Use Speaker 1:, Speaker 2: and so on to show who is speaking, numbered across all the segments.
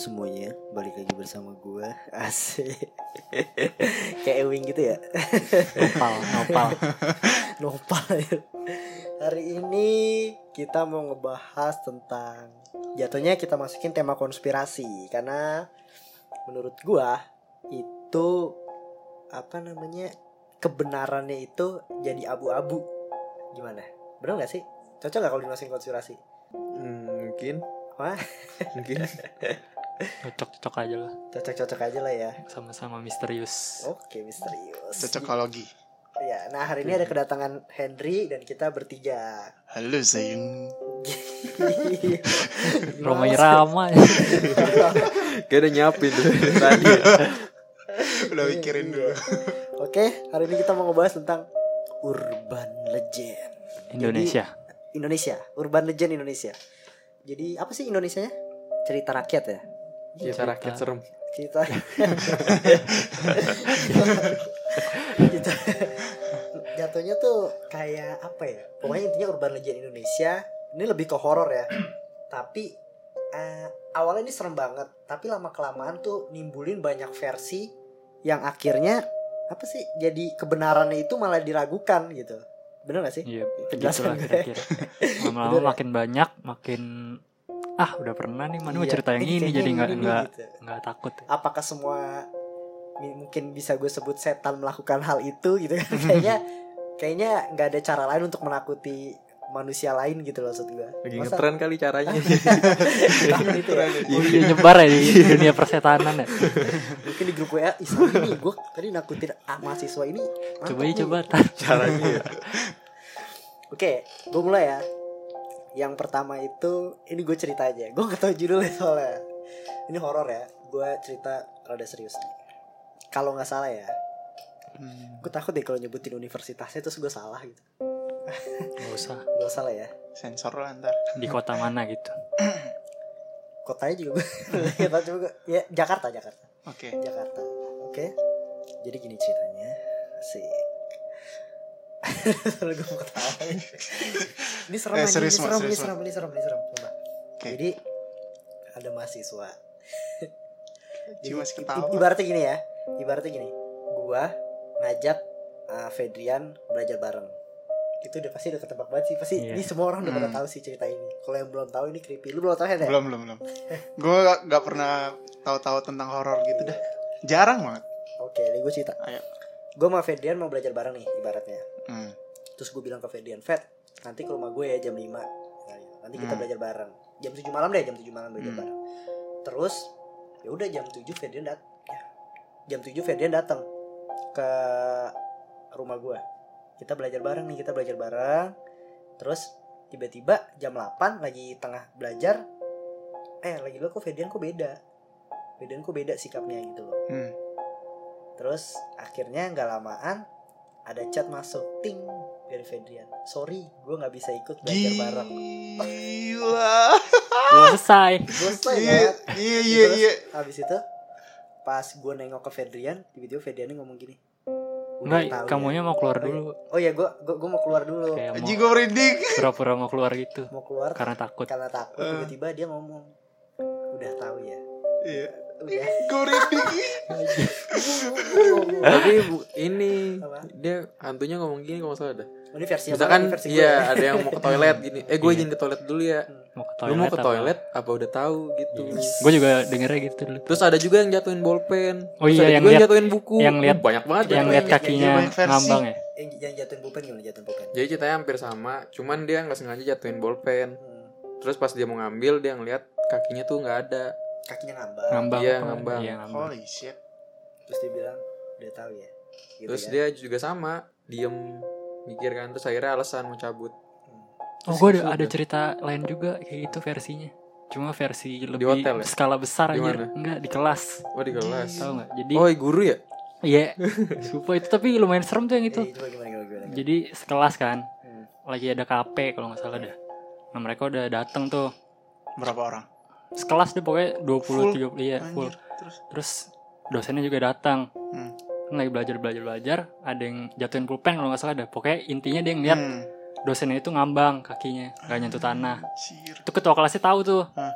Speaker 1: semuanya, balik lagi bersama gua Asik. Kayak Ewing gitu ya?
Speaker 2: Nopal, nopal.
Speaker 1: Nopal ya. Hari ini kita mau ngebahas tentang Jatuhnya kita masukin tema konspirasi. Karena menurut gua Itu Apa namanya Kebenarannya itu jadi abu-abu. Gimana? Bener gak sih? Cocok gak kalau dimasukin konspirasi?
Speaker 3: Hmm, mungkin.
Speaker 1: Wah,
Speaker 3: mungkin
Speaker 2: Cocok-cocok aja lah
Speaker 1: cocok-cocok aja lah ya
Speaker 2: Sama-sama misterius
Speaker 1: Oke, misterius
Speaker 4: Cocokologi.
Speaker 1: Ya, nah hari ini ada kedatangan Henry dan kita bertiga.
Speaker 4: Halo sayang.
Speaker 2: Roma Irama
Speaker 3: Kayak udah nyiapin tuh tadi
Speaker 4: Udah mikirin dulu.
Speaker 1: Oke, hari ini kita mau ngebahas tentang urban legend
Speaker 2: Indonesia
Speaker 1: Jadi, Indonesia, urban legend Indonesia. Jadi apa sih Indonesianya? Cerita rakyat ya?
Speaker 3: Cerita rakyat serem
Speaker 1: Cerita. Gitu. Jatuhnya tuh kayak apa ya? Pokoknya intinya urban legend Indonesia ini lebih ke horor ya. Tapi eh, awalnya ini serem banget, tapi lama kelamaan tuh nimbulin banyak versi yang akhirnya apa sih? Jadi kebenarannya itu malah diragukan gitu. Bener gak sih?
Speaker 2: Iya
Speaker 1: Penjelasan gue.
Speaker 2: kira-kira Lama-lama
Speaker 1: ya?
Speaker 2: makin banyak Makin Ah udah pernah nih Mana mau
Speaker 1: Iya,
Speaker 2: cerita yang
Speaker 1: ini
Speaker 2: ini Jadi nggak
Speaker 1: ini nih,
Speaker 2: nggak
Speaker 1: gitu.
Speaker 2: nggak takut
Speaker 1: apakah semua mungkin bisa gue sebut setan melakukan hal itu gitu kan? Kayaknya kayaknya nggak ada cara lain untuk menakuti manusia lain gitu loh maksud gue.
Speaker 3: Lagi
Speaker 1: Masa-
Speaker 3: ngetren kali caranya.
Speaker 1: Tahun itu ya.
Speaker 2: Iya. Nyebar ya di dunia persetanan ya.
Speaker 1: Mungkin di grup WA Islam ini gue tadi nakutin ah, mahasiswa ini
Speaker 2: Coba ya
Speaker 1: nih."
Speaker 2: coba.
Speaker 3: Caranya ya
Speaker 1: oke gue mulai ya yang pertama itu ini gue cerita aja. Gue gak tau judulnya soalnya. Ini horor ya. Gue cerita rada serius nih. Kalau nggak salah ya.
Speaker 4: Hmm,
Speaker 1: gue takut deh kalau nyebutin universitasnya terus gue salah gitu.
Speaker 2: Nggak usah.
Speaker 1: Gak salah ya.
Speaker 4: Sensor lah ntar.
Speaker 2: Di kota mana gitu.
Speaker 1: Kotanya juga gue Gak gue Ya Jakarta Jakarta.
Speaker 4: Oke.
Speaker 1: Jakarta. Oke. Jadi gini ceritanya. Asik Soalnya gue mau ketawa Ini serem
Speaker 4: Eh, serius,
Speaker 1: ini serem, ini
Speaker 4: serius,
Speaker 1: serem, ini serem, ini serem Coba
Speaker 4: Oke.
Speaker 1: Jadi Ada mahasiswa
Speaker 4: Ji masih ketawa.
Speaker 1: Ibaratnya gini ya Ibaratnya gini Gua ngajak uh, Fedrian belajar bareng itu udah pasti udah ketebak banget sih pasti
Speaker 2: Iya.
Speaker 1: ini semua orang udah pada
Speaker 4: Hmm.
Speaker 1: tahu sih cerita ini kalau yang belum tahu ini creepy lu belum tahu ya?
Speaker 4: Belum belum belum. Gue gak, gak pernah tahu-tahu tentang horor gitu dah. Jarang banget.
Speaker 1: oke ini gue cerita
Speaker 4: Ayo.
Speaker 1: gue sama Fedrian mau belajar bareng nih ibaratnya
Speaker 4: Hmm.
Speaker 1: terus gue bilang ke Fedian Fed nanti ke rumah gue ya jam 5 nanti kita
Speaker 4: Hmm.
Speaker 1: belajar bareng jam 7 malam deh jam 7 malam belajar
Speaker 4: Hmm.
Speaker 1: bareng terus ya udah jam 7 Fedian dat ya, jam 7 Fedian datang ke rumah gue kita belajar bareng nih kita belajar bareng terus tiba-tiba jam 8 lagi tengah belajar eh lagi lo kok Fedian kok beda Fedian kok beda sikapnya gitu loh
Speaker 4: Hmm.
Speaker 1: Terus akhirnya nggak lamaan ada chat masuk ting dari Fedrian. Sorry, gue nggak bisa ikut belajar bareng.
Speaker 4: Gila.
Speaker 2: Belum selesai
Speaker 1: Gue selesai
Speaker 4: Iya
Speaker 1: ya.
Speaker 4: iya iya iya.
Speaker 1: Habis itu pas gue nengok ke Fedrian, tiba-tiba Fedrian ngomong gini. "Udah
Speaker 2: Enggak
Speaker 1: tahu ya."
Speaker 2: kamunya mau keluar dulu
Speaker 1: Oh iya, gue gue mau keluar dulu.
Speaker 4: Aji
Speaker 2: mau
Speaker 4: gue merinding.
Speaker 2: pura-pura mau keluar gitu
Speaker 1: Mau keluar
Speaker 2: Karena takut
Speaker 1: karena takut.
Speaker 4: Eh.
Speaker 1: Tiba-tiba dia ngomong, udah tahu ya.
Speaker 4: Iya.
Speaker 1: Udah.
Speaker 4: Gue merinding.
Speaker 3: Tapi bu- ini
Speaker 1: Apa?
Speaker 3: Dia hantunya ngomong gini kalau salah dah
Speaker 1: Ini versi apa?
Speaker 3: Misalkan
Speaker 1: versi
Speaker 3: iya
Speaker 1: ya.
Speaker 3: ada yang mau ke toilet gini Eh gue
Speaker 2: Iya.
Speaker 3: izin ke toilet dulu ya
Speaker 2: Mau ke
Speaker 3: Lu
Speaker 2: toilet
Speaker 3: mau ke
Speaker 2: apa?
Speaker 3: toilet apa udah tahu gitu
Speaker 2: Gue juga dengernya gitu dulu
Speaker 3: Terus ada juga yang jatuhin bolpen
Speaker 2: Oh
Speaker 3: Terus
Speaker 2: iya,
Speaker 3: ada
Speaker 2: yang
Speaker 3: juga
Speaker 2: lihat-
Speaker 3: jatuhin buku
Speaker 2: yang lihat-
Speaker 3: Uh, Banyak banget
Speaker 2: Yang
Speaker 3: jatuhin.
Speaker 2: lihat
Speaker 1: Iya,
Speaker 2: kakinya
Speaker 4: iya,
Speaker 2: ngambang ya
Speaker 1: Yang, yang jatuhin pulpen gimana jatuhin pulpen?
Speaker 3: Jadi ceritanya hampir sama Cuman dia nggak sengaja jatuhin bolpen
Speaker 1: Hmm.
Speaker 3: Terus pas dia mau ngambil dia ngeliat kakinya tuh nggak ada
Speaker 1: Kakinya ngambang.
Speaker 2: Ngambang
Speaker 3: Iya,
Speaker 2: apa?
Speaker 3: ngambang.
Speaker 2: Iya ngambang
Speaker 4: Holy shit.
Speaker 1: Terus dia bilang, udah tahu ya. Gitu
Speaker 3: Terus
Speaker 1: kan.
Speaker 3: dia juga sama Diem mikir kan Terus akhirnya alasan mau cabut
Speaker 2: Oh gue ada, ada cerita lain juga kayak gitu versinya Cuma versi lebih
Speaker 3: hotel ya?
Speaker 2: skala besar
Speaker 3: Di
Speaker 2: aja. Enggak, di kelas.
Speaker 3: Oh di kelas.
Speaker 2: Tahu nggak? Jadi
Speaker 3: Oh guru ya?
Speaker 2: iya. Sumpah itu tapi lumayan serem tuh yang itu.
Speaker 1: Eh, gimana gimana gimana.
Speaker 2: Jadi sekelas kan.
Speaker 1: Hmm.
Speaker 2: Lagi ada KP kalau nggak salah dah. Nah, mereka udah datang tuh.
Speaker 4: Berapa orang?
Speaker 2: Sekelas deh pokoknya 20
Speaker 4: Full?
Speaker 2: 30 iya, full.
Speaker 4: Anjir. Terus
Speaker 2: Terus dosennya juga datang.
Speaker 4: Hmm.
Speaker 2: Kan lagi belajar belajar belajar, ada yang jatuhin pulpen kalau nggak salah dah. Pokoknya intinya dia ngeliat
Speaker 4: Hmm.
Speaker 2: dosennya itu ngambang kakinya, nggak nyentuh tanah.
Speaker 4: Anjir.
Speaker 2: Itu ketua kelasnya tahu tuh.
Speaker 4: Hah.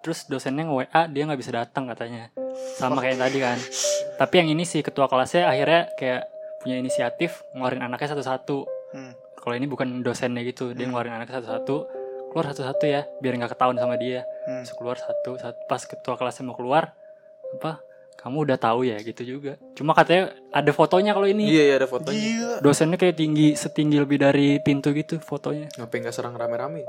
Speaker 2: Terus dosennya nge-WA dia nggak bisa datang katanya. Sama kayak yang tadi kan. Tapi yang ini sih ketua kelasnya akhirnya kayak punya inisiatif ngeluarin anaknya satu-satu.
Speaker 4: Hmm.
Speaker 2: Kalau ini bukan dosennya gitu, dia ngeluarin anaknya satu-satu. Keluar satu-satu ya, biar nggak ketahuan sama dia.
Speaker 4: Hmm.
Speaker 2: Terus keluar satu, satu. Pas ketua kelasnya mau keluar, apa? Kamu udah tahu ya gitu juga. Cuma katanya ada fotonya kalau ini.
Speaker 3: Iya iya ada fotonya.
Speaker 4: Gila.
Speaker 2: Dosennya kayak tinggi setinggi lebih dari pintu gitu fotonya.
Speaker 3: Ngapain nggak serang rame-rame?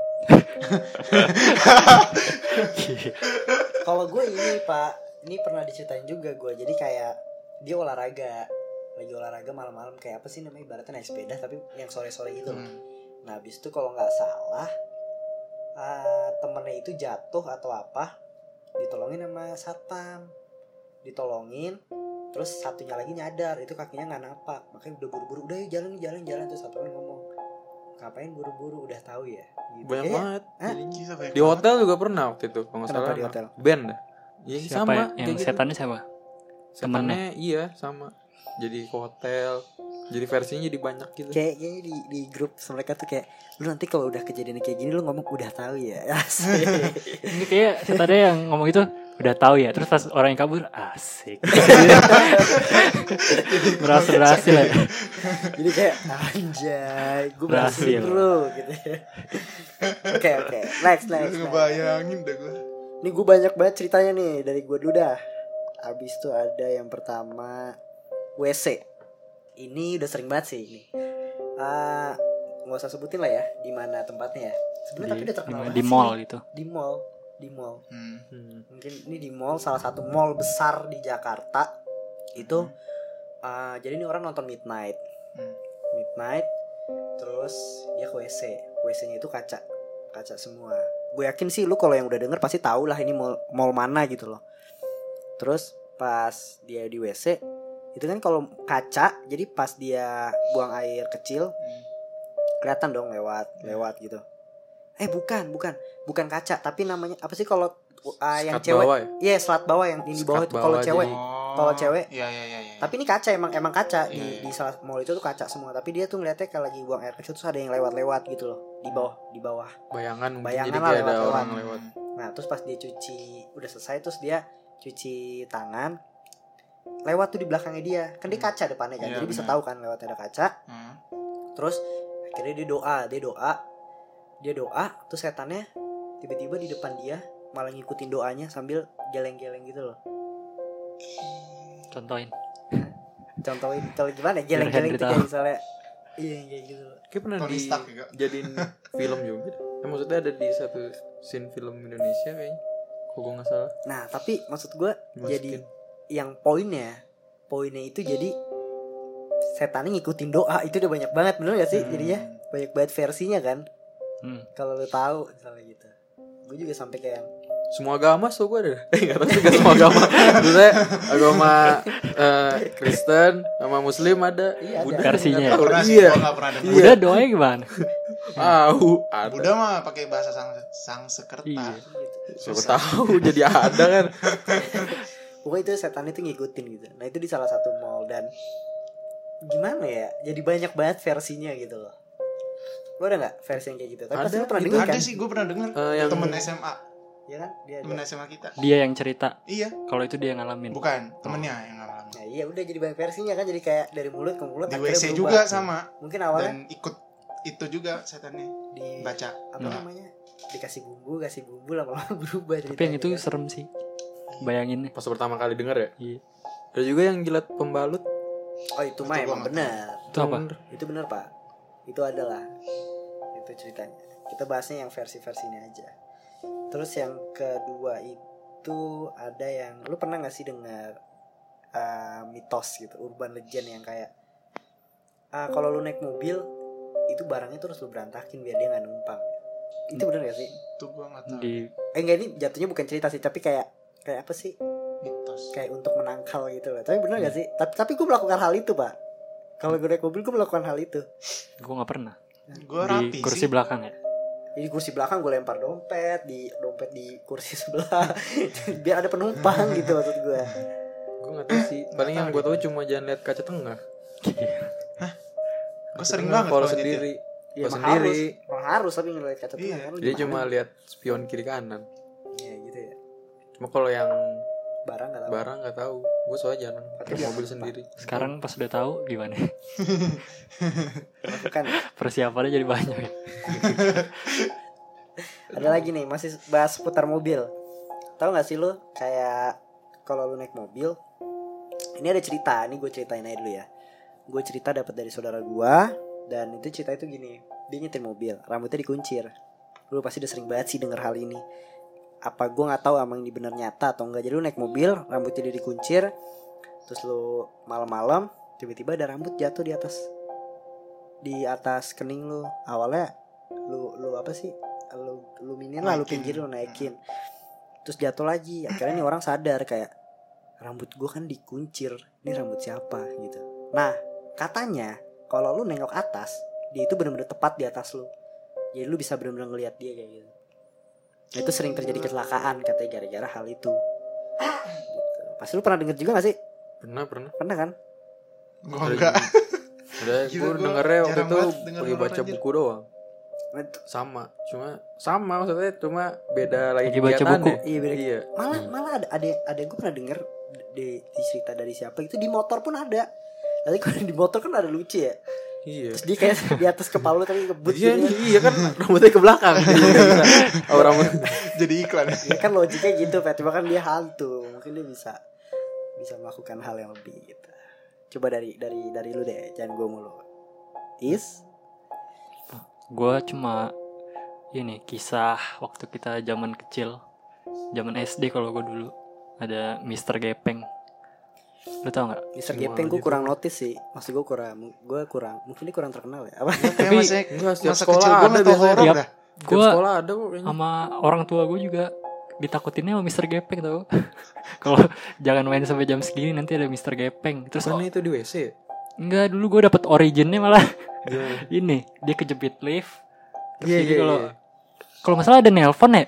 Speaker 1: Kalau gue ini Pak, ini pernah diceritain juga gue. Jadi kayak dia olahraga, lagi olahraga malam-malam kayak apa sih namanya ibaratnya naik sepeda tapi yang sore-sore gitu.
Speaker 4: Hmm.
Speaker 1: Nah, habis itu kalau nggak salah ah, temennya itu jatuh atau apa, ditolongin sama satpam, ditolongin. Terus satunya lagi nyadar itu kakinya nggak napak, makanya udah buru-buru udah yuk jalan jalan jalan terus satpamnya ngomong ngapain buru-buru udah tahu ya gitu.
Speaker 3: Banyak
Speaker 1: Kayaknya-
Speaker 3: banget.
Speaker 1: Hah?
Speaker 4: Banyak
Speaker 3: Di hotel juga pernah waktu itu kalau nggak salah.
Speaker 1: di hotel?
Speaker 3: Band dah. Iya
Speaker 2: Siapa
Speaker 3: sama.
Speaker 2: ya?
Speaker 3: kayak
Speaker 2: yang
Speaker 3: gitu.
Speaker 2: setannya siapa?
Speaker 3: Setannya iya sama. Jadi ke hotel. Jadi versinya jadi banyak gitu.
Speaker 1: kayak kayaknya di di grup mereka tuh kayak lu nanti kalau udah kejadian kayak gini lu ngomong udah tahu ya
Speaker 2: Ini kayak setannya yang ngomong itu udah tahu ya. Terus pas orang yang kabur asik. berhasil berhasil ya.
Speaker 1: jadi kayak anjay gue berhasil
Speaker 2: Berhasil.
Speaker 1: bro gitu oke oke next next, next.
Speaker 4: Ngebayangin dah gue.
Speaker 1: ini gue banyak banget ceritanya nih dari gue dulu dah abis itu ada yang pertama WC ini udah sering banget sih ini Ah, nggak usah sebutin lah ya di mana tempatnya ya sebenarnya tapi udah terkenal
Speaker 2: di, di mall gitu.
Speaker 1: di mall di mall.
Speaker 4: Hmm.
Speaker 3: Hmm.
Speaker 1: mungkin ini di mall salah satu mall besar di Jakarta. Itu uh, jadi ini orang nonton midnight.
Speaker 4: Hmm.
Speaker 1: midnight terus dia ke WC WC nya itu kaca. Kaca semua. Gue yakin sih lu kalau yang udah denger pasti tahu lah ini mall mall mana gitu loh. Terus pas dia di WC itu kan kalau kaca jadi pas dia buang air kecil
Speaker 4: Hmm.
Speaker 1: kelihatan dong lewat lewat gitu eh bukan bukan bukan kaca tapi namanya apa sih kalau uh, yang
Speaker 3: Skat
Speaker 1: cewek
Speaker 3: bawah ya?
Speaker 1: Iya, selat bawah yang di bawah itu kalau cewek. Kalau cewek.
Speaker 4: Iya iya iya. iya.
Speaker 1: Tapi ini kaca emang emang kaca di
Speaker 4: Iya, iya.
Speaker 1: di salah mall itu tuh kaca semua. Tapi dia tuh ngeliatnya kayak lagi buang air kecil terus ada yang lewat-lewat gitu loh di bawah di bawah.
Speaker 3: Bayangan
Speaker 1: Bayangan
Speaker 3: jadi
Speaker 1: lah
Speaker 3: kayak ada
Speaker 1: lewat-lewat.
Speaker 3: orang lewat.
Speaker 1: Nah, terus pas dia cuci udah selesai terus dia cuci tangan lewat tuh di belakangnya dia. Kan dia kaca depannya kan.
Speaker 4: Iya,
Speaker 1: jadi bisa
Speaker 4: benar.
Speaker 1: tahu kan lewat ada kaca.
Speaker 4: Hmm.
Speaker 1: Terus akhirnya dia doa, dia doa. Dia doa, terus setannya tiba-tiba di depan dia malah ngikutin doanya sambil geleng-geleng gitu loh.
Speaker 2: Contohin.
Speaker 1: contohin kalau gimana geleng-geleng itu kayak misalnya iya kayak gitu
Speaker 3: Kayak pernah
Speaker 4: Tony
Speaker 3: di
Speaker 4: juga.
Speaker 3: jadiin film juga. Ya, maksudnya ada di satu scene film Indonesia kayaknya. Kok gue nggak salah.
Speaker 1: nah tapi maksud gue jadi yang poinnya poinnya itu jadi setannya ngikutin doa itu udah banyak banget bener gak sih
Speaker 4: Hmm.
Speaker 1: jadinya banyak banget versinya kan
Speaker 2: Hmm.
Speaker 1: kalau lu tahu misalnya gitu gue juga sampai kayak
Speaker 3: semua agama so gue ada eh nggak tahu juga semua agama maksudnya agama eh, Kristen sama Muslim ada
Speaker 1: Iya, ada.
Speaker 3: Buddha
Speaker 2: Versinya.
Speaker 4: pernah sih,
Speaker 3: iya
Speaker 4: nggak pernah dengar.
Speaker 3: Iya.
Speaker 2: Udah doanya gimana?
Speaker 3: tahu ada
Speaker 4: Buddha mah pakai bahasa sang Sanskerta.
Speaker 2: Iya.
Speaker 1: gitu.
Speaker 3: siapa tahu jadi ada kan
Speaker 1: pokoknya itu setan itu ngikutin gitu nah itu di salah satu mall dan gimana ya jadi banyak banget versinya gitu loh lo ada nggak versi yang kayak gitu tapi pasti
Speaker 3: Ada,
Speaker 1: lo pernah dengar
Speaker 4: Ada
Speaker 1: kan
Speaker 4: sih, gue pernah dengar.
Speaker 3: Eh, yang-
Speaker 4: Temen SMA,
Speaker 1: ya kan dia ada.
Speaker 4: temen SMA kita.
Speaker 2: Dia yang cerita.
Speaker 4: Iya,
Speaker 2: Kalau itu dia yang ngalamin.
Speaker 4: bukan temennya yang ngalamin.
Speaker 1: Nah, iya udah jadi banyak versinya kan jadi kayak dari mulut ke mulut
Speaker 4: Di WC
Speaker 1: berubah.
Speaker 4: juga sama
Speaker 1: mungkin awalnya
Speaker 4: dan ikut itu juga setannya
Speaker 1: di
Speaker 4: baca.
Speaker 1: apa
Speaker 2: Hmm.
Speaker 1: namanya dikasih bumbu kasih bumbu lama-lama berubah
Speaker 2: Tapi yang itu
Speaker 1: kan.
Speaker 2: serem sih. Bayanginnya.
Speaker 3: pas pertama kali denger ya
Speaker 2: Iya.
Speaker 3: ada juga yang jilat pembalut
Speaker 1: oh itu mah emang benar
Speaker 2: Itu apa?
Speaker 1: itu benar pak itu adalah itu ceritanya. Kita bahasnya yang versi-versinya aja. Terus yang kedua itu ada yang lu pernah gak sih dengar uh, mitos gitu urban legend yang kayak uh, kalau lu naik mobil itu barangnya tuh harus lu berantakin biar dia nggak numpang. Itu bener gak sih?
Speaker 4: Itu gua nggak tahu.
Speaker 2: di
Speaker 1: eh enggak ini jatuhnya bukan cerita sih tapi kayak kayak apa sih?
Speaker 4: Mitos.
Speaker 1: kayak untuk menangkal gitu loh. Tapi bener gak sih? Tapi tapi gue melakukan hal itu pak. Kalau gue naik mobil gue melakukan hal itu.
Speaker 2: Gue nggak pernah
Speaker 4: Gua
Speaker 2: di
Speaker 4: rapi
Speaker 2: kursi
Speaker 4: sih.
Speaker 2: belakang ya
Speaker 1: di kursi belakang gue lempar dompet di dompet di kursi sebelah biar ada penumpang gitu maksud gue
Speaker 3: Gue gak tahu sih. Paling yang gue tahu cuma jangan lihat kaca tengah.
Speaker 4: Gua sering
Speaker 3: Tengah
Speaker 4: banget
Speaker 3: kalau sendiri.
Speaker 1: ya,
Speaker 3: sendiri.
Speaker 1: harus harus tapi ngeliat kaca tengah
Speaker 4: Iya.
Speaker 1: kan lu
Speaker 3: Dia cuma lihat spion kiri kanan.
Speaker 1: Iya gitu ya
Speaker 3: Cuma kalau yang
Speaker 1: barang gak tahu.
Speaker 3: Barang nggak tahu. Gue soalnya jarang
Speaker 1: Tapi
Speaker 3: pakai
Speaker 1: jangan
Speaker 3: mobil
Speaker 1: lupa.
Speaker 3: sendiri.
Speaker 2: sekarang pas udah tahu gimana?
Speaker 1: Lakukan
Speaker 2: persiapannya jadi banyak. Ya
Speaker 1: ada lagi nih masih bahas seputar mobil. Tahu nggak sih lu kayak kalau lu naik mobil ini ada cerita ini gue ceritain aja dulu ya. Gue cerita dapat dari saudara gue dan itu cerita itu gini. Dia nyetir mobil rambutnya dikuncir. Lu pasti udah sering banget sih denger hal ini apa gue nggak tahu emang ini bener nyata atau enggak jadi lu naik mobil rambutnya dia dikuncir terus lu malam-malam tiba-tiba ada rambut jatuh di atas di atas kening lu. Awalnya lu lu apa sih? Lu lu minin lah lu pinggir lu naikin. Terus jatuh lagi akhirnya nih orang sadar kayak rambut gua kan dikuncir ini rambut siapa? Gitu. Nah katanya kalau lu nengok atas dia itu benar-benar tepat di atas lu. Jadi lu bisa benar-benar ngelihat dia kayak gitu Nah, itu sering terjadi kecelakaan katanya gara-gara hal itu gitu. pasti lu pernah denger juga gak sih
Speaker 3: Pernah pernah.
Speaker 1: pernah kan
Speaker 4: Gua
Speaker 3: Ada
Speaker 4: enggak.
Speaker 3: Udah gue
Speaker 4: gua
Speaker 3: dengernya waktu itu lagi baca
Speaker 4: anjir.
Speaker 3: buku doang.
Speaker 1: Itu-
Speaker 3: Sama, cuma sama maksudnya cuma beda lagi
Speaker 2: Lagi baca buku.
Speaker 1: iya beda
Speaker 3: Iya.
Speaker 1: malah malah ada ada ada gue pernah denger di, di cerita dari siapa itu di motor pun ada Nanti kalau di motor kan ada lucu ya
Speaker 3: Iya.
Speaker 1: Terus dia kayak di atas kepala lu tapi ngebut
Speaker 3: Iya,
Speaker 1: gitu ya.
Speaker 3: iya kan rambutnya ke belakang. oh, rambut.
Speaker 4: Jadi iklan.
Speaker 1: Ya kan logiknya gitu Pak Cuma kan dia hantu Mungkin dia bisa Bisa melakukan hal yang lebih gitu Coba dari dari dari lu deh Jangan gue mulu Is
Speaker 2: gue cuma ini kisah waktu kita zaman kecil zaman SD kalau gue dulu ada Mister Gepeng lu tau nggak
Speaker 1: Mister
Speaker 3: Semua
Speaker 1: Gepeng gue
Speaker 3: gitu.
Speaker 1: kurang notice sih Maksud gue kurang Gue kurang Mungkin dia kurang terkenal ya Apa
Speaker 4: Kayak
Speaker 2: Tapi-
Speaker 4: masa,
Speaker 3: Enggak, setiap
Speaker 4: masa
Speaker 3: sekolah
Speaker 4: kecil gue
Speaker 3: ada biasanya.
Speaker 4: horor dah.
Speaker 3: Tiap
Speaker 2: gue
Speaker 3: sekolah ada kok
Speaker 2: sama orang tua gue juga ditakutinnya sama Mister Gepeng tau kalau jangan main sampai jam segini nanti ada Mister Gepeng terus
Speaker 3: Bukannya itu di WC ya?
Speaker 2: enggak dulu gue dapet originnya malah
Speaker 3: Gimana?
Speaker 2: ini dia kejepit lift terus
Speaker 3: Iya,
Speaker 2: jadi
Speaker 3: iya,
Speaker 2: kalau
Speaker 3: iya.
Speaker 2: kalau nggak salah ada nelpon ya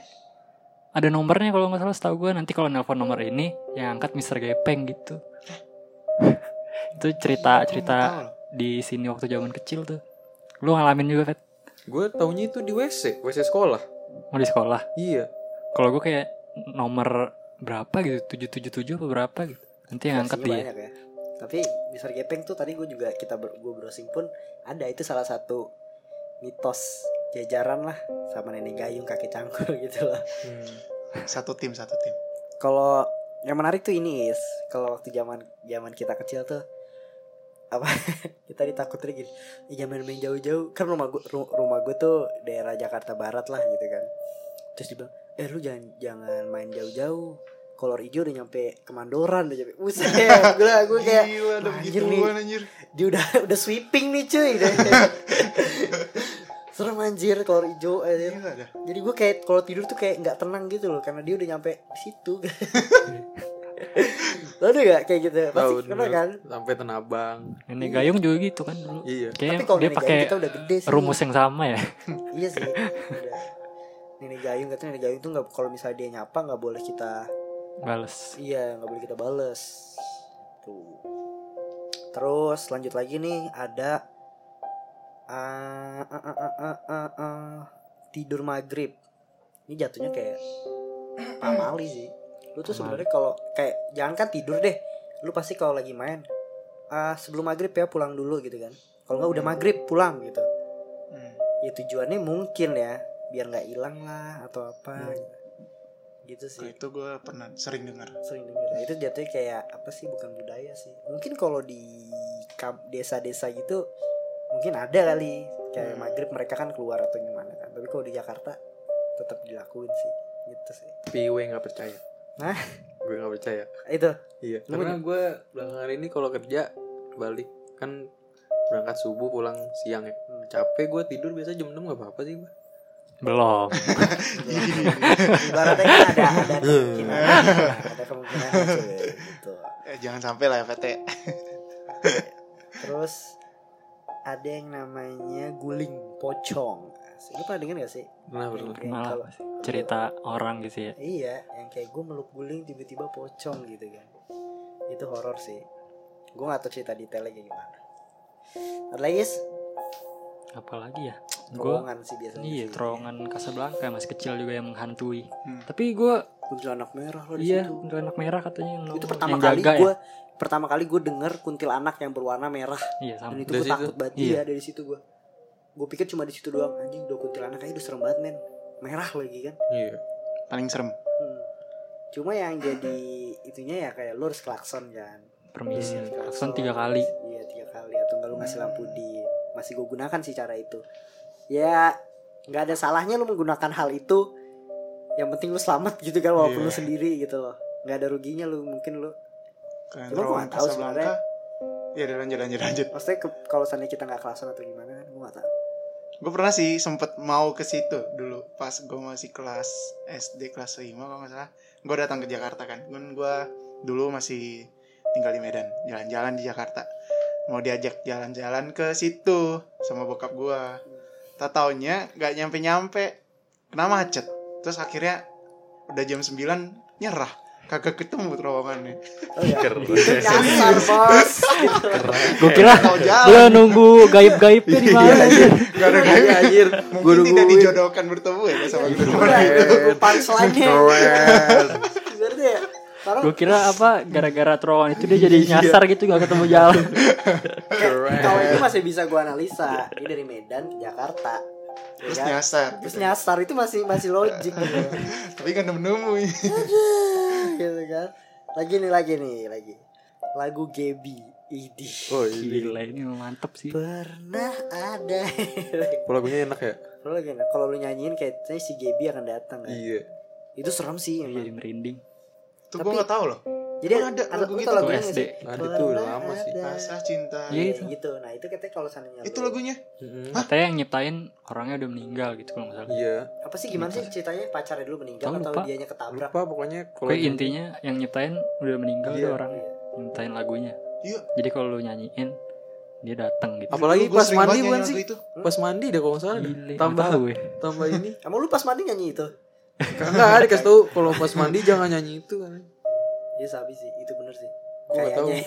Speaker 2: ada nomornya kalau nggak salah setahu gue nanti kalau nelpon nomor ini yang angkat Mister Gepeng gitu. Itu cerita cerita di sini waktu zaman kecil tuh. Lu ngalamin juga Fet
Speaker 3: Gue taunya itu di WC, WC sekolah.
Speaker 2: mau di sekolah?
Speaker 3: Iya.
Speaker 2: kalau gue kayak nomor berapa gitu? tujuh tujuh tujuh apa berapa gitu? Nanti yang angkat dia.
Speaker 1: ya. Tapi Mister Gepeng tuh tadi gue juga kita ber, gue browsing pun ada. Itu salah satu mitos jajaran lah sama nenek gayung kakek cangkul gitu lah.
Speaker 3: Hmm.
Speaker 4: Satu tim, satu tim.
Speaker 1: Kalau yang menarik tuh ini is kalau waktu zaman zaman kita kecil tuh apa kita ditakutin gini "Ih, jangan main jauh-jauh kan rumah gue rumah gue tuh daerah Jakarta Barat lah gitu kan terus dibilang eh lu jangan jangan main jauh-jauh kolor hijau udah nyampe kemandoran udah nyampe buset gue gue kayak
Speaker 4: Gila, ada
Speaker 1: "Wah,
Speaker 4: begitu
Speaker 1: anjir nih."
Speaker 4: anjir.
Speaker 1: dia udah udah sweeping nih cuy serem anjir kolor hijau anjir.
Speaker 4: Gila dah.
Speaker 1: jadi gue kayak kalau tidur tuh kayak nggak tenang gitu loh karena dia udah nyampe situ lo ada gak kayak gitu pasti pernah
Speaker 3: dulu.
Speaker 1: kan
Speaker 3: Sampai Tenabang.
Speaker 2: nenek gayung juga gitu kan dulu
Speaker 3: Iya.
Speaker 1: tapi
Speaker 2: kayak
Speaker 1: kalau
Speaker 2: dia pakai
Speaker 1: gayung kita udah gede sih
Speaker 2: rumus yang sama ya
Speaker 1: iya sih udah. nenek gayung katanya nenek gayung tuh nggak kalau misalnya dia nyapa nggak boleh kita
Speaker 2: bales
Speaker 1: iya nggak boleh kita bales tuh terus lanjut lagi nih ada ah, ah, ah, ah, ah, ah, ah, tidur maghrib ini jatuhnya kayak pamali sih lu tuh sebenarnya kalau kayak jangan kan tidur deh lu pasti kalau lagi main ah sebelum maghrib ya pulang dulu gitu kan kalau nggak udah maghrib pulang gitu
Speaker 4: Hmm.
Speaker 1: ya tujuannya mungkin ya biar nggak hilang lah atau apa gitu
Speaker 4: Kalau
Speaker 1: sih
Speaker 4: itu gue pernah sering dengar.
Speaker 1: sering denger itu jatuhnya kayak apa sih bukan budaya sih mungkin kalau di desa-desa gitu mungkin ada kali kayak
Speaker 4: Hmm.
Speaker 1: maghrib mereka kan keluar atau gimana kan tapi kalau di Jakarta tetap dilakuin sih gitu sih
Speaker 3: Tapi gue nggak percaya.
Speaker 1: Hah?
Speaker 3: Gue nggak percaya.
Speaker 1: itu
Speaker 3: Iya.
Speaker 1: Lu
Speaker 3: Karena gue belakangan ini kalau kerja balik kan berangkat subuh pulang siang ya.
Speaker 1: Hmm.
Speaker 3: Capek gue tidur biasa jam 6 gak apa-apa sih gue.
Speaker 2: Belum.
Speaker 1: ibaratnya kan ada ada kemungkinan ada kemungkinan gitu
Speaker 4: Eh, jangan sampai lah ya PT.
Speaker 1: terus ada yang namanya guling pocong. Lu pernah denger gak sih? Kayak
Speaker 2: Malah
Speaker 1: kalau-
Speaker 2: cerita orang gitu ya.
Speaker 1: iya yang kayak gue meluk guling tiba-tiba pocong gitu kan. Itu horor sih. Gue gak tahu cerita detailnya kayak gimana. Ada lagi Is?
Speaker 2: Apalagi ya? Gue
Speaker 1: terowongan sih biasanya
Speaker 2: Iya,
Speaker 1: sih.
Speaker 2: terowongan Casablanca masih kecil juga yang menghantui.
Speaker 4: Hmm.
Speaker 2: Tapi gue
Speaker 1: kuntilanak merah loh di
Speaker 2: iya,
Speaker 1: situ
Speaker 2: kuntilanak merah katanya yang
Speaker 1: itu pertama
Speaker 2: yang
Speaker 1: kali gue
Speaker 2: ya.
Speaker 1: pertama kali gue denger kuntilanak yang berwarna merah
Speaker 2: Iya, sama.
Speaker 1: dan itu gue takut banget
Speaker 2: Iya.
Speaker 1: iya dari situ gue gue pikir cuma di situ doang anjing udah kuntilanak aja udah serem banget men merah lagi kan
Speaker 3: Iya.
Speaker 4: Paling serem.
Speaker 1: Hmm. cuma yang jadi itunya ya kayak lu harus klakson kan
Speaker 2: Permisi.
Speaker 1: Iya,
Speaker 2: Klakson tiga kali.
Speaker 1: iya tiga kali atau enggak lu ngasih lampu di masih gue gunakan sih cara itu ya nggak ada salahnya lu menggunakan hal itu yang penting lu selamat gitu kan walaupun
Speaker 4: Iya.
Speaker 1: lu sendiri gitu loh nggak ada ruginya lu mungkin lu
Speaker 4: Kalian
Speaker 1: Cuma
Speaker 4: terowongan
Speaker 1: nggak tahu
Speaker 4: Casablanca. Ya udah lanjut lanjut lanjut.
Speaker 1: maksudnya ke- kalau seandainya kita nggak klakson atau gimana kan gue nggak tahu
Speaker 4: Gue pernah sih sempet mau ke situ dulu pas gue masih kelas SD kelas 5 kalau nggak salah. Gue datang ke Jakarta kan. Kan gue dulu masih tinggal di Medan, jalan-jalan di Jakarta. Mau diajak jalan-jalan ke situ sama bokap gue. Tak taunya nggak nyampe-nyampe, kena macet. Terus akhirnya udah jam 9 nyerah. Kagak ketemu terowongannya.
Speaker 1: oh ya
Speaker 3: Keren.
Speaker 1: nyasar bos
Speaker 2: Gue kira
Speaker 4: jalan.
Speaker 2: nunggu gaib-gaibnya di mana anjir.
Speaker 4: Gak ada
Speaker 3: Iya,
Speaker 4: kayak
Speaker 3: anjir.
Speaker 4: Mungkin tidak dijodohkan bertemu ya sama
Speaker 1: itu punchline-nya
Speaker 2: Gue kira apa gara-gara terowongan itu dia jadi nyasar gitu gak ketemu jalan.
Speaker 1: kalau itu masih bisa gue analisa ini dari Medan ke Jakarta Ya
Speaker 4: Terus
Speaker 1: kan?
Speaker 4: nyasar.
Speaker 1: terus nyasar itu masih masih logik gitu
Speaker 4: Tapi kan nemu-nemu.
Speaker 1: gitu kan lagi nih lagi nih lagi lagu Gebi Idi
Speaker 3: Oh, ini.
Speaker 2: Gila ini mantep sih.
Speaker 1: pernah ada
Speaker 3: Lagunya enak ya?
Speaker 1: Kalau lagi kalau lu nyanyiin kayaknya si Gebi akan datang kan
Speaker 3: Iya.
Speaker 1: itu serem sih
Speaker 2: Jadi
Speaker 1: emang.
Speaker 2: merinding.
Speaker 4: Tuh
Speaker 1: Tapi-
Speaker 4: gue gak tahu loh.
Speaker 1: jadi
Speaker 4: Oh, ada lagu gitu.
Speaker 1: tau nggak
Speaker 2: SD.
Speaker 3: Ada tuh, udah lama sih.
Speaker 1: ada.
Speaker 4: Rasa cinta.
Speaker 2: Iya,
Speaker 1: Iya
Speaker 2: itu.
Speaker 1: gitu nah itu katanya kalau seandainya
Speaker 4: Itu lagunya.
Speaker 3: Mm-mm.
Speaker 2: Katanya yang nyiptain orangnya udah meninggal gitu kalau salah.
Speaker 3: Iya.
Speaker 1: apa sih gimana sih ceritanya pacarnya dulu meninggal
Speaker 2: Tahu,
Speaker 1: atau
Speaker 2: lupa.
Speaker 1: dianya ketabrak
Speaker 3: Lupa pokoknya kalau
Speaker 2: Pokoknya intinya yang nyiptain udah meninggal
Speaker 3: Iya.
Speaker 2: tuh orangnya. Nyiptain lagunya.
Speaker 4: Iya.
Speaker 2: Jadi kalau lu nyanyiin dia datang gitu.
Speaker 3: Apalagi pas mandi bukan sih?
Speaker 4: lagu Itu.
Speaker 3: Pas mandi deh kalau salah.
Speaker 2: Gile,
Speaker 3: Tambah
Speaker 2: gue.
Speaker 3: tambah ini.
Speaker 1: Emang lu pas mandi nyanyi itu?
Speaker 3: Enggak, dikasih tahu kalau pas mandi jangan nyanyi itu kan.
Speaker 1: Iya sabi sih, itu bener sih. Kayaknya.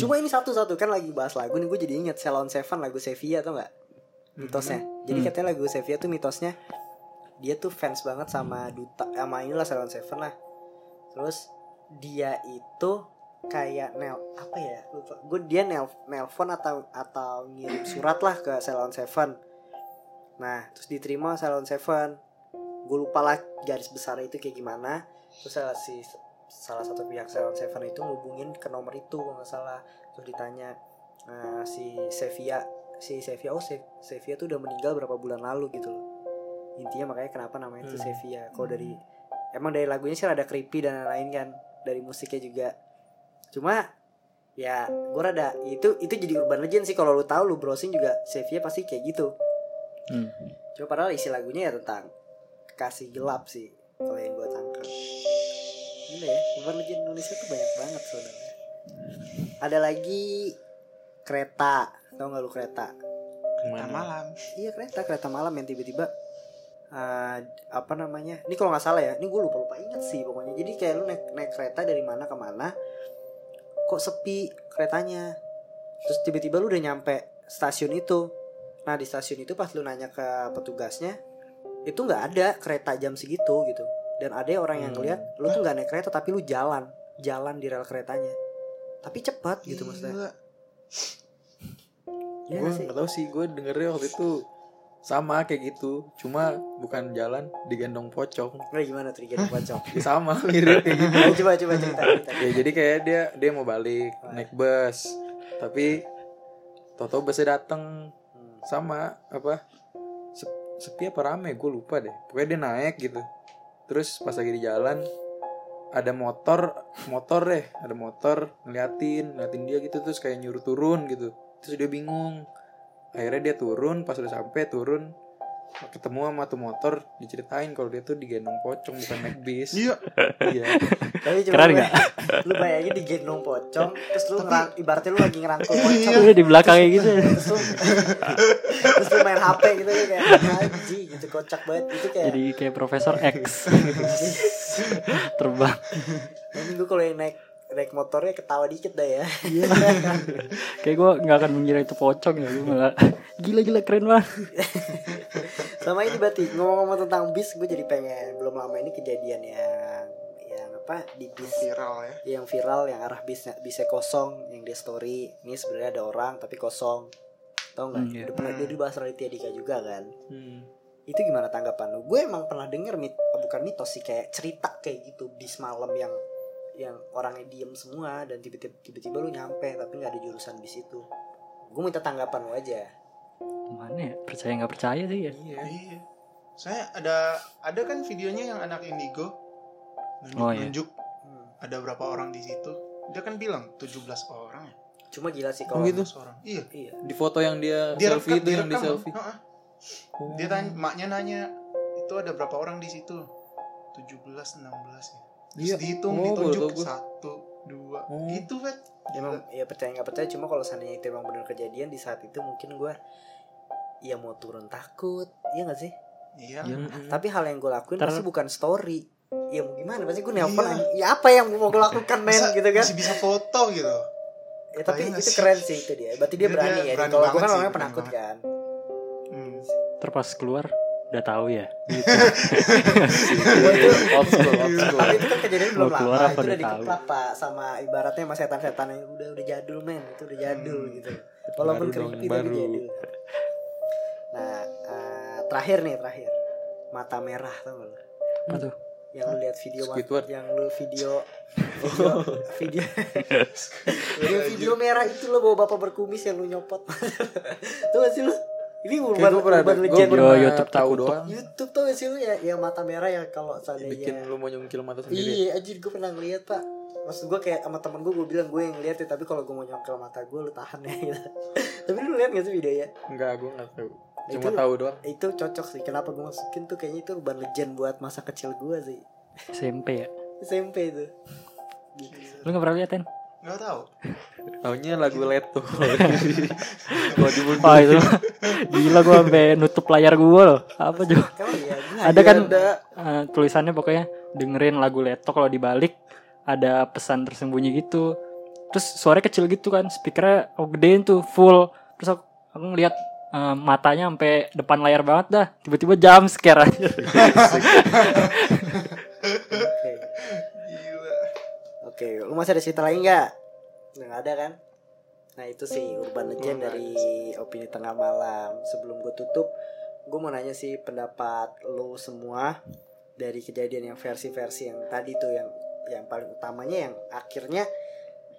Speaker 1: Cuma ini satu-satu kan lagi bahas lagu nih gue jadi inget Salon Seven lagu Sevilla tau nggak? Mitosnya. Jadi
Speaker 2: Hmm.
Speaker 1: katanya lagu Sevilla tuh mitosnya dia tuh fans banget sama duta sama inilah Salon Seven lah. Terus dia itu kayak nel apa ya lupa gue dia nel nelpon atau atau ngirim surat lah ke Salon Seven nah terus diterima Salon Seven gue lupa lah garis besar itu kayak gimana. Terus salah si salah satu pihak Salon Seven itu ngubungin ke nomor itu kalau nggak salah. Terus ditanya "Eh, si Sevilla si Sevilla oh Se- Sevilla tuh udah meninggal berapa bulan lalu gitu loh. Intinya makanya kenapa namanya itu
Speaker 3: Hmm.
Speaker 1: Sevilla kalau dari emang dari lagunya sih ada creepy dan lain-lain kan dari musiknya juga. Cuma ya gue rada itu itu jadi urban legend sih. Kalau lu tahu lu browsing juga Sevilla pasti kayak gitu.
Speaker 2: Hmm.
Speaker 1: cuma padahal isi lagunya ya tentang kasih gelap sih kalau yang gue tangkap. Gila ya urban legend Indonesia tuh banyak banget sebenarnya. Ada lagi kereta. Tau nggak lu kereta?
Speaker 4: Nah, malam.
Speaker 1: iya kereta. Kereta malam yang tiba-tiba eh, apa namanya? Ini kalau nggak salah ya ini gue lupa lupa inget sih pokoknya. Jadi kayak lu naik naik kereta dari mana ke mana kok sepi keretanya. Terus tiba-tiba lu udah nyampe stasiun itu. Nah di stasiun itu pas lu nanya ke petugasnya itu nggak ada kereta jam segitu gitu. Dan ada orang yang
Speaker 3: Hmm.
Speaker 1: ngeliat lu tuh nggak naik kereta tapi lu jalan. Jalan di rel keretanya. Tapi cepat gitu maksudnya.
Speaker 4: Gila.
Speaker 1: Iya
Speaker 3: gue
Speaker 1: nggak
Speaker 3: tahu sih gue dengernya waktu itu sama kayak gitu. Cuma bukan jalan digendong pocong.
Speaker 1: Nah, gimana tuh digendong pocong?
Speaker 3: Ya sama mirip kayak gitu.
Speaker 1: Coba coba cerita, cerita.
Speaker 3: ya jadi kayak dia dia mau balik naik bus. Tapi toto busnya dateng.
Speaker 1: Hmm.
Speaker 3: sama apa sepi apa rame gue lupa deh. Pokoknya dia naik gitu. Terus pas lagi di jalan ada motor motor deh ada motor ngeliatin ngeliatin dia gitu terus kayak nyuruh turun gitu. Terus dia bingung. Akhirnya dia turun pas udah sampai turun ketemu sama tuh motor diceritain kalau dia tuh digendong pocong bukan naik bis.
Speaker 4: Iya.
Speaker 3: iya
Speaker 1: Tapi coba
Speaker 2: Keren
Speaker 1: lu-
Speaker 2: nggak?
Speaker 1: Lu bayangin digendong pocong Terus lu ngerang, ibaratnya lu lagi ngerangkul
Speaker 4: Iya.
Speaker 1: pocong
Speaker 2: Udah di belakangnya gitu.
Speaker 1: Terus lu Terus lu main HP gitu kayak Haji gitu kocak banget Itu kayak
Speaker 2: Jadi kayak Profesor X. Terbang.
Speaker 1: Ini gue kalau yang naik naik motornya ketawa dikit dah ya
Speaker 2: Kayak gue nggak akan mengira itu pocong ya. Gue malah gila-gila keren banget.
Speaker 1: Sama ini berarti ngomong-ngomong tentang bis Gue jadi pengen Belum lama ini kejadian Yang apa Di bis
Speaker 4: Viral ya.
Speaker 1: yang viral yang arah bisnya bisnya kosong yang dia story ini sebenarnya ada orang tapi kosong tau nggak
Speaker 2: Hmm, iya.
Speaker 1: udah pernah dia dibahas Raditya Dika juga kan
Speaker 3: Hmm.
Speaker 1: itu gimana tanggapan lu gue emang pernah denger mit oh, bukan mitos sih kayak cerita kayak gitu bis malam yang yang orangnya diem semua dan tiba-tiba tiba-tiba lu nyampe tapi nggak ada jurusan bis itu gue minta tanggapan lu aja
Speaker 2: Mana ya? Percaya nggak percaya sih ya?
Speaker 3: iya
Speaker 4: Iya. Saya ada ada kan videonya yang anak indigo nunjuk,
Speaker 2: Oh, iya.
Speaker 4: nunjuk
Speaker 1: Hmm.
Speaker 4: ada berapa orang di situ. Dia kan bilang 17 orang ya.
Speaker 1: cuma gila sih
Speaker 3: Oh,
Speaker 1: kalau
Speaker 3: gitu?
Speaker 4: 17 orang. Iya.
Speaker 1: iya
Speaker 3: di foto yang dia,
Speaker 4: Dia
Speaker 3: selfie
Speaker 4: rekam,
Speaker 3: itu
Speaker 4: dia
Speaker 3: yang di
Speaker 4: rekam,
Speaker 3: selfie
Speaker 4: Heeh.
Speaker 3: Oh.
Speaker 4: Dia tanya, maknya nanya itu ada berapa orang di situ? 17 16 ya. Terus
Speaker 3: Iya.
Speaker 4: dihitung,
Speaker 3: Oh,
Speaker 4: ditunjuk
Speaker 3: gua.
Speaker 4: satu, dua,
Speaker 3: Oh.
Speaker 4: gitu kan.
Speaker 1: emang ya percaya nggak percaya cuma kalau seandainya itu emang benar kejadian di saat itu mungkin gue ya mau turun takut iya gak sih
Speaker 4: Iya.
Speaker 3: Iya.
Speaker 1: tapi hal yang gue lakuin
Speaker 2: Ntar-
Speaker 1: pasti bukan story ya mau gimana? Pasti gue nelpon
Speaker 4: Iya.
Speaker 1: ya apa yang mau gue lakukan men
Speaker 4: Masa
Speaker 1: gitu kan?
Speaker 4: Masih bisa foto gitu.
Speaker 1: ya tapi
Speaker 4: nggak
Speaker 1: itu
Speaker 4: sih?
Speaker 1: keren sih itu dia. Berarti dia
Speaker 4: Dia-
Speaker 1: berani
Speaker 4: dia
Speaker 1: ya
Speaker 4: berani
Speaker 1: kalau gue kan
Speaker 4: sih,
Speaker 1: orangnya penakut
Speaker 4: banget.
Speaker 1: kan.
Speaker 4: Hmm.
Speaker 2: Terpas keluar udah tahu ya.
Speaker 1: Gua itu
Speaker 3: old school old school.
Speaker 1: Tapi itu kan kejadian belum
Speaker 2: keluar
Speaker 1: lama.
Speaker 2: apa
Speaker 1: itu udah
Speaker 2: udah
Speaker 1: dikeplak pak sama ibaratnya sama setan-setan yang udah udah jadul men. Itu udah jadul gitu. Walaupun creepy tapi
Speaker 3: baru.
Speaker 1: jadul. Nah eh, terakhir nih terakhir. Mata merah tau gak lu?
Speaker 2: Apa tuh?
Speaker 1: Yang lu lihat video
Speaker 3: Squidward.
Speaker 1: yang lu video video video. Video, video merah itu lo bawa bapak berkumis yang lu nyopot. Tuh gak sih lu? Ini urban
Speaker 3: gue pernah,
Speaker 1: urban
Speaker 3: gue
Speaker 1: legend
Speaker 3: pernah
Speaker 2: YouTube
Speaker 3: tahu doang.
Speaker 1: YouTube tuh gak sih lu? Ya yang mata merah ya kalau
Speaker 3: bikin
Speaker 1: seandainya
Speaker 3: lu mau nyungkil mata sendiri.
Speaker 1: Iya anjir gue pernah ngeliat pak. Maksud gue kayak sama temen gue gue bilang gue yang ngeliat ya tapi kalau gue mau nyongkel mata gue lu tahan ya gitu. Tapi lu lihat gak sih videonya
Speaker 3: enggak gue nggak tahu cuma
Speaker 1: Itu-
Speaker 3: tahu doang.
Speaker 1: itu cocok sih. Kenapa gue masukin tuh kayaknya itu urban legend buat masa kecil gue sih.
Speaker 2: SMP ya.
Speaker 1: SMP itu.
Speaker 2: Lu nggak pernah lihat kan?
Speaker 4: Nggak tahu.
Speaker 3: Taunya lagu Leto kalau dimundur
Speaker 2: Oh itu Gila gue sampai nutup layar gue loh. Apa Jo?
Speaker 1: Emang iya?
Speaker 2: Ada kan
Speaker 3: ada.
Speaker 2: eh, tulisannya pokoknya Dengerin lagu Leto kalau dibalik Ada pesan tersembunyi gitu. Terus suaranya kecil gitu kan Speakernya oh, gedein tuh full. Terus aku, aku ngeliat eh, matanya sampai depan layar banget dah Tiba-tiba jam scare aja
Speaker 1: Oke.
Speaker 4: Gila.
Speaker 1: Oke, lu masih ada cerita lain nggak? Nggak ada kan? Nah itu sih urban legend dari opini tengah malam. Sebelum gue tutup, gue mau nanya sih pendapat lu semua dari kejadian yang versi-versi yang tadi tuh yang yang paling utamanya yang akhirnya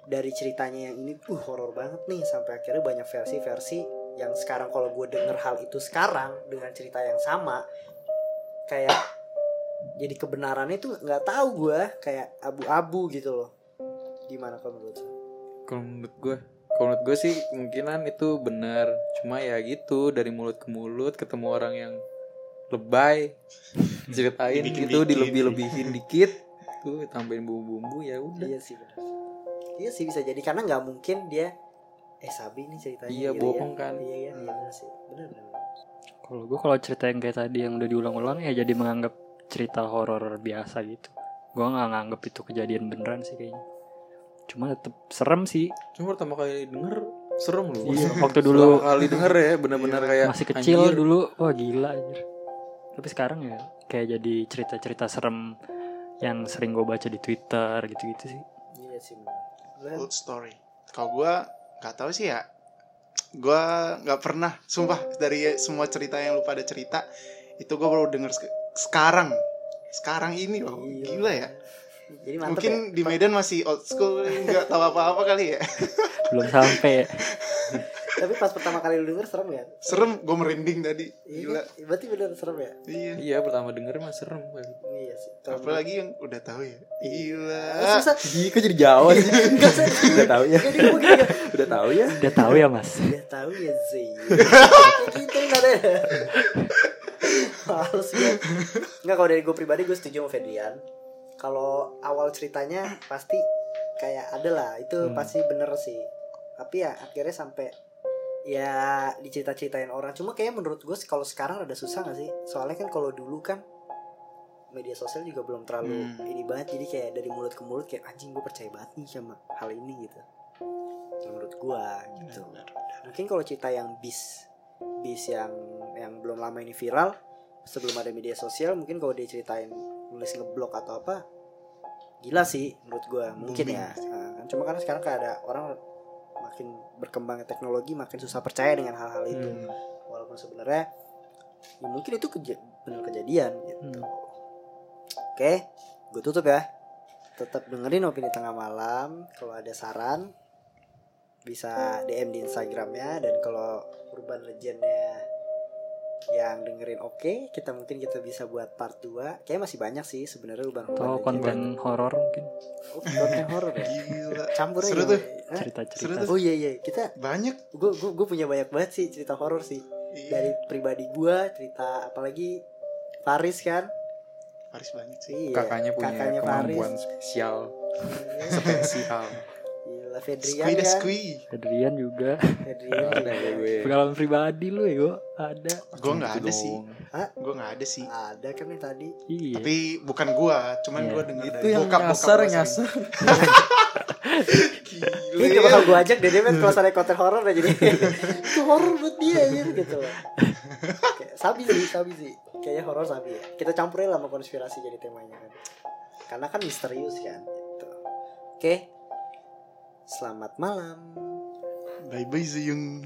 Speaker 1: dari ceritanya yang ini uh horor banget nih sampai akhirnya banyak versi-versi yang sekarang kalau gue denger hal itu sekarang dengan cerita yang sama kayak jadi kebenarannya tuh nggak tahu gue kayak abu-abu gitu loh. Gimana kalau menurut lu?
Speaker 3: kalau menurut gue kalau menurut gue sih kemungkinan itu benar. Cuma ya gitu dari mulut ke mulut ketemu orang yang lebay ceritain
Speaker 4: Dibikin
Speaker 3: itu
Speaker 4: dikit.
Speaker 3: dilebih-lebihin dikit tuh tambahin bumbu-bumbu ya udah.
Speaker 1: Iya sih benar iya sih bisa jadi. Karena nggak mungkin dia eh sabi nih ceritanya
Speaker 3: Iya,
Speaker 1: gitu
Speaker 3: bohong
Speaker 1: ya.
Speaker 3: kan.
Speaker 1: iya iya iya benar sih benar
Speaker 2: Kalau gue kalau cerita yang kayak tadi yang udah diulang-ulang ya jadi menganggap cerita horor biasa gitu. Gue nggak nganggap itu kejadian beneran sih kayaknya. Cuma tetep serem sih.
Speaker 3: cuma pertama kali denger serem loh
Speaker 2: Iya, waktu
Speaker 3: pertama
Speaker 2: dulu
Speaker 3: kali denger ya benar-benar kayak
Speaker 2: masih kecil
Speaker 3: anjir.
Speaker 2: dulu, wah gila anjir. Tapi sekarang ya kayak jadi cerita-cerita serem yang sering gue baca di Twitter gitu-gitu sih.
Speaker 1: iya sih
Speaker 4: Old story. Kalau gua nggak tahu sih ya. Gua nggak pernah, sumpah dari semua cerita yang lu pada cerita itu gua baru denger sek- sekarang. Sekarang ini loh,
Speaker 1: Iya.
Speaker 4: gila ya.
Speaker 1: jadi
Speaker 4: Mungkin
Speaker 1: ya
Speaker 4: di Medan masih old school, nggak tahu apa-apa kali ya.
Speaker 2: Belum sampai.
Speaker 1: tapi pas pertama kali lu denger serem ya
Speaker 4: Serem, gue merinding tadi.
Speaker 1: iya
Speaker 4: Gila.
Speaker 1: berarti benar serem ya
Speaker 4: Iya.
Speaker 3: iya pertama denger mah serem kali
Speaker 1: iya sih
Speaker 4: Apalagi yang udah tahu ya. Gila.
Speaker 1: menurut- susah
Speaker 3: Ih, kok jadi Jawa sih
Speaker 1: Enggak
Speaker 3: udah tahu ya
Speaker 1: Jadi gini,
Speaker 3: udah tahu ya
Speaker 2: Udah tahu ya mas.
Speaker 1: Udah tahu ya Kayak gitu nggak ada Males gue. Enggak kalau dari gue pribadi gue setuju sama Fedrian. Kalau awal ceritanya pasti kayak ada lah itu
Speaker 2: Hmm.
Speaker 1: pasti bener sih. Tapi ya akhirnya sampai ya dicerita-ceritain orang. Cuma kayak menurut gue kalau sekarang ada susah gak sih? Soalnya kan kalau dulu kan media sosial juga belum terlalu
Speaker 4: Hmm.
Speaker 1: ini banget jadi kayak dari mulut ke mulut kayak anjing gue percaya banget nih sama hal ini gitu menurut gue gitu
Speaker 4: Benar,
Speaker 1: mungkin kalau cerita yang bis bis yang yang belum lama ini viral sebelum ada media sosial mungkin kalau dia ceritain nulis ngeblok atau apa gila sih menurut gue mungkin
Speaker 4: Booming.
Speaker 1: ya Nah, kan cuma karena sekarang kayak ada orang makin berkembangnya teknologi makin susah percaya dengan hal-hal itu.
Speaker 2: Hmm.
Speaker 1: walaupun sebenarnya ya mungkin itu keja benar kejadian gitu.
Speaker 2: Hmm.
Speaker 1: oke gue tutup ya. Tetap dengerin opini tengah malam. Kalau ada saran bisa DM di Instagramnya. Dan kalau urban legendnya yang dengerin oke kita mungkin kita bisa buat part 2 kayak masih banyak sih sebenarnya urban legend.
Speaker 2: konten horor mungkin
Speaker 1: oh, konten horor ya
Speaker 4: Gila.
Speaker 1: campur aja
Speaker 4: Seru tuh.
Speaker 2: Cerita-cerita
Speaker 1: oh iya iya kita
Speaker 4: Banyak.
Speaker 1: gue gue punya banyak banget sih cerita horor sih
Speaker 4: Iya.
Speaker 1: dari pribadi gua cerita apalagi Faris kan
Speaker 4: Paris banyak sih.
Speaker 1: iya,
Speaker 3: kakaknya punya
Speaker 1: kakaknya
Speaker 3: kemampuan
Speaker 1: Faris
Speaker 3: spesial
Speaker 1: Iya.
Speaker 3: spesial
Speaker 1: Gila Fedrian
Speaker 4: Squee dah
Speaker 1: kan
Speaker 4: squee.
Speaker 2: Adrian juga.
Speaker 1: Fedrian.
Speaker 3: Ada ya gue.
Speaker 2: Pengalaman pribadi lu ya gue ada.
Speaker 4: Gue nggak
Speaker 3: Gitu
Speaker 4: ada sih.
Speaker 3: dong.
Speaker 4: Gue nggak ada sih.
Speaker 1: ada kan nih tadi?
Speaker 2: Iya.
Speaker 4: Tapi bukan gua, cuman
Speaker 2: Iya.
Speaker 4: gua dengar
Speaker 3: itu
Speaker 4: dari
Speaker 3: yang
Speaker 4: bokap
Speaker 3: nyasar
Speaker 4: bokap
Speaker 3: nyasar.
Speaker 1: Ini gak bakal gue ajak deh dia kalau soalnya konten horor udah jadi itu horor buat dia gitu gitu loh. Sabi sih sabi sih. Kayaknya horor sabi ya. Kita campurin lah sama konspirasi jadi temanya kan. Karena kan misterius kan gitu. Oke selamat malam
Speaker 4: Bye bye Zuyung.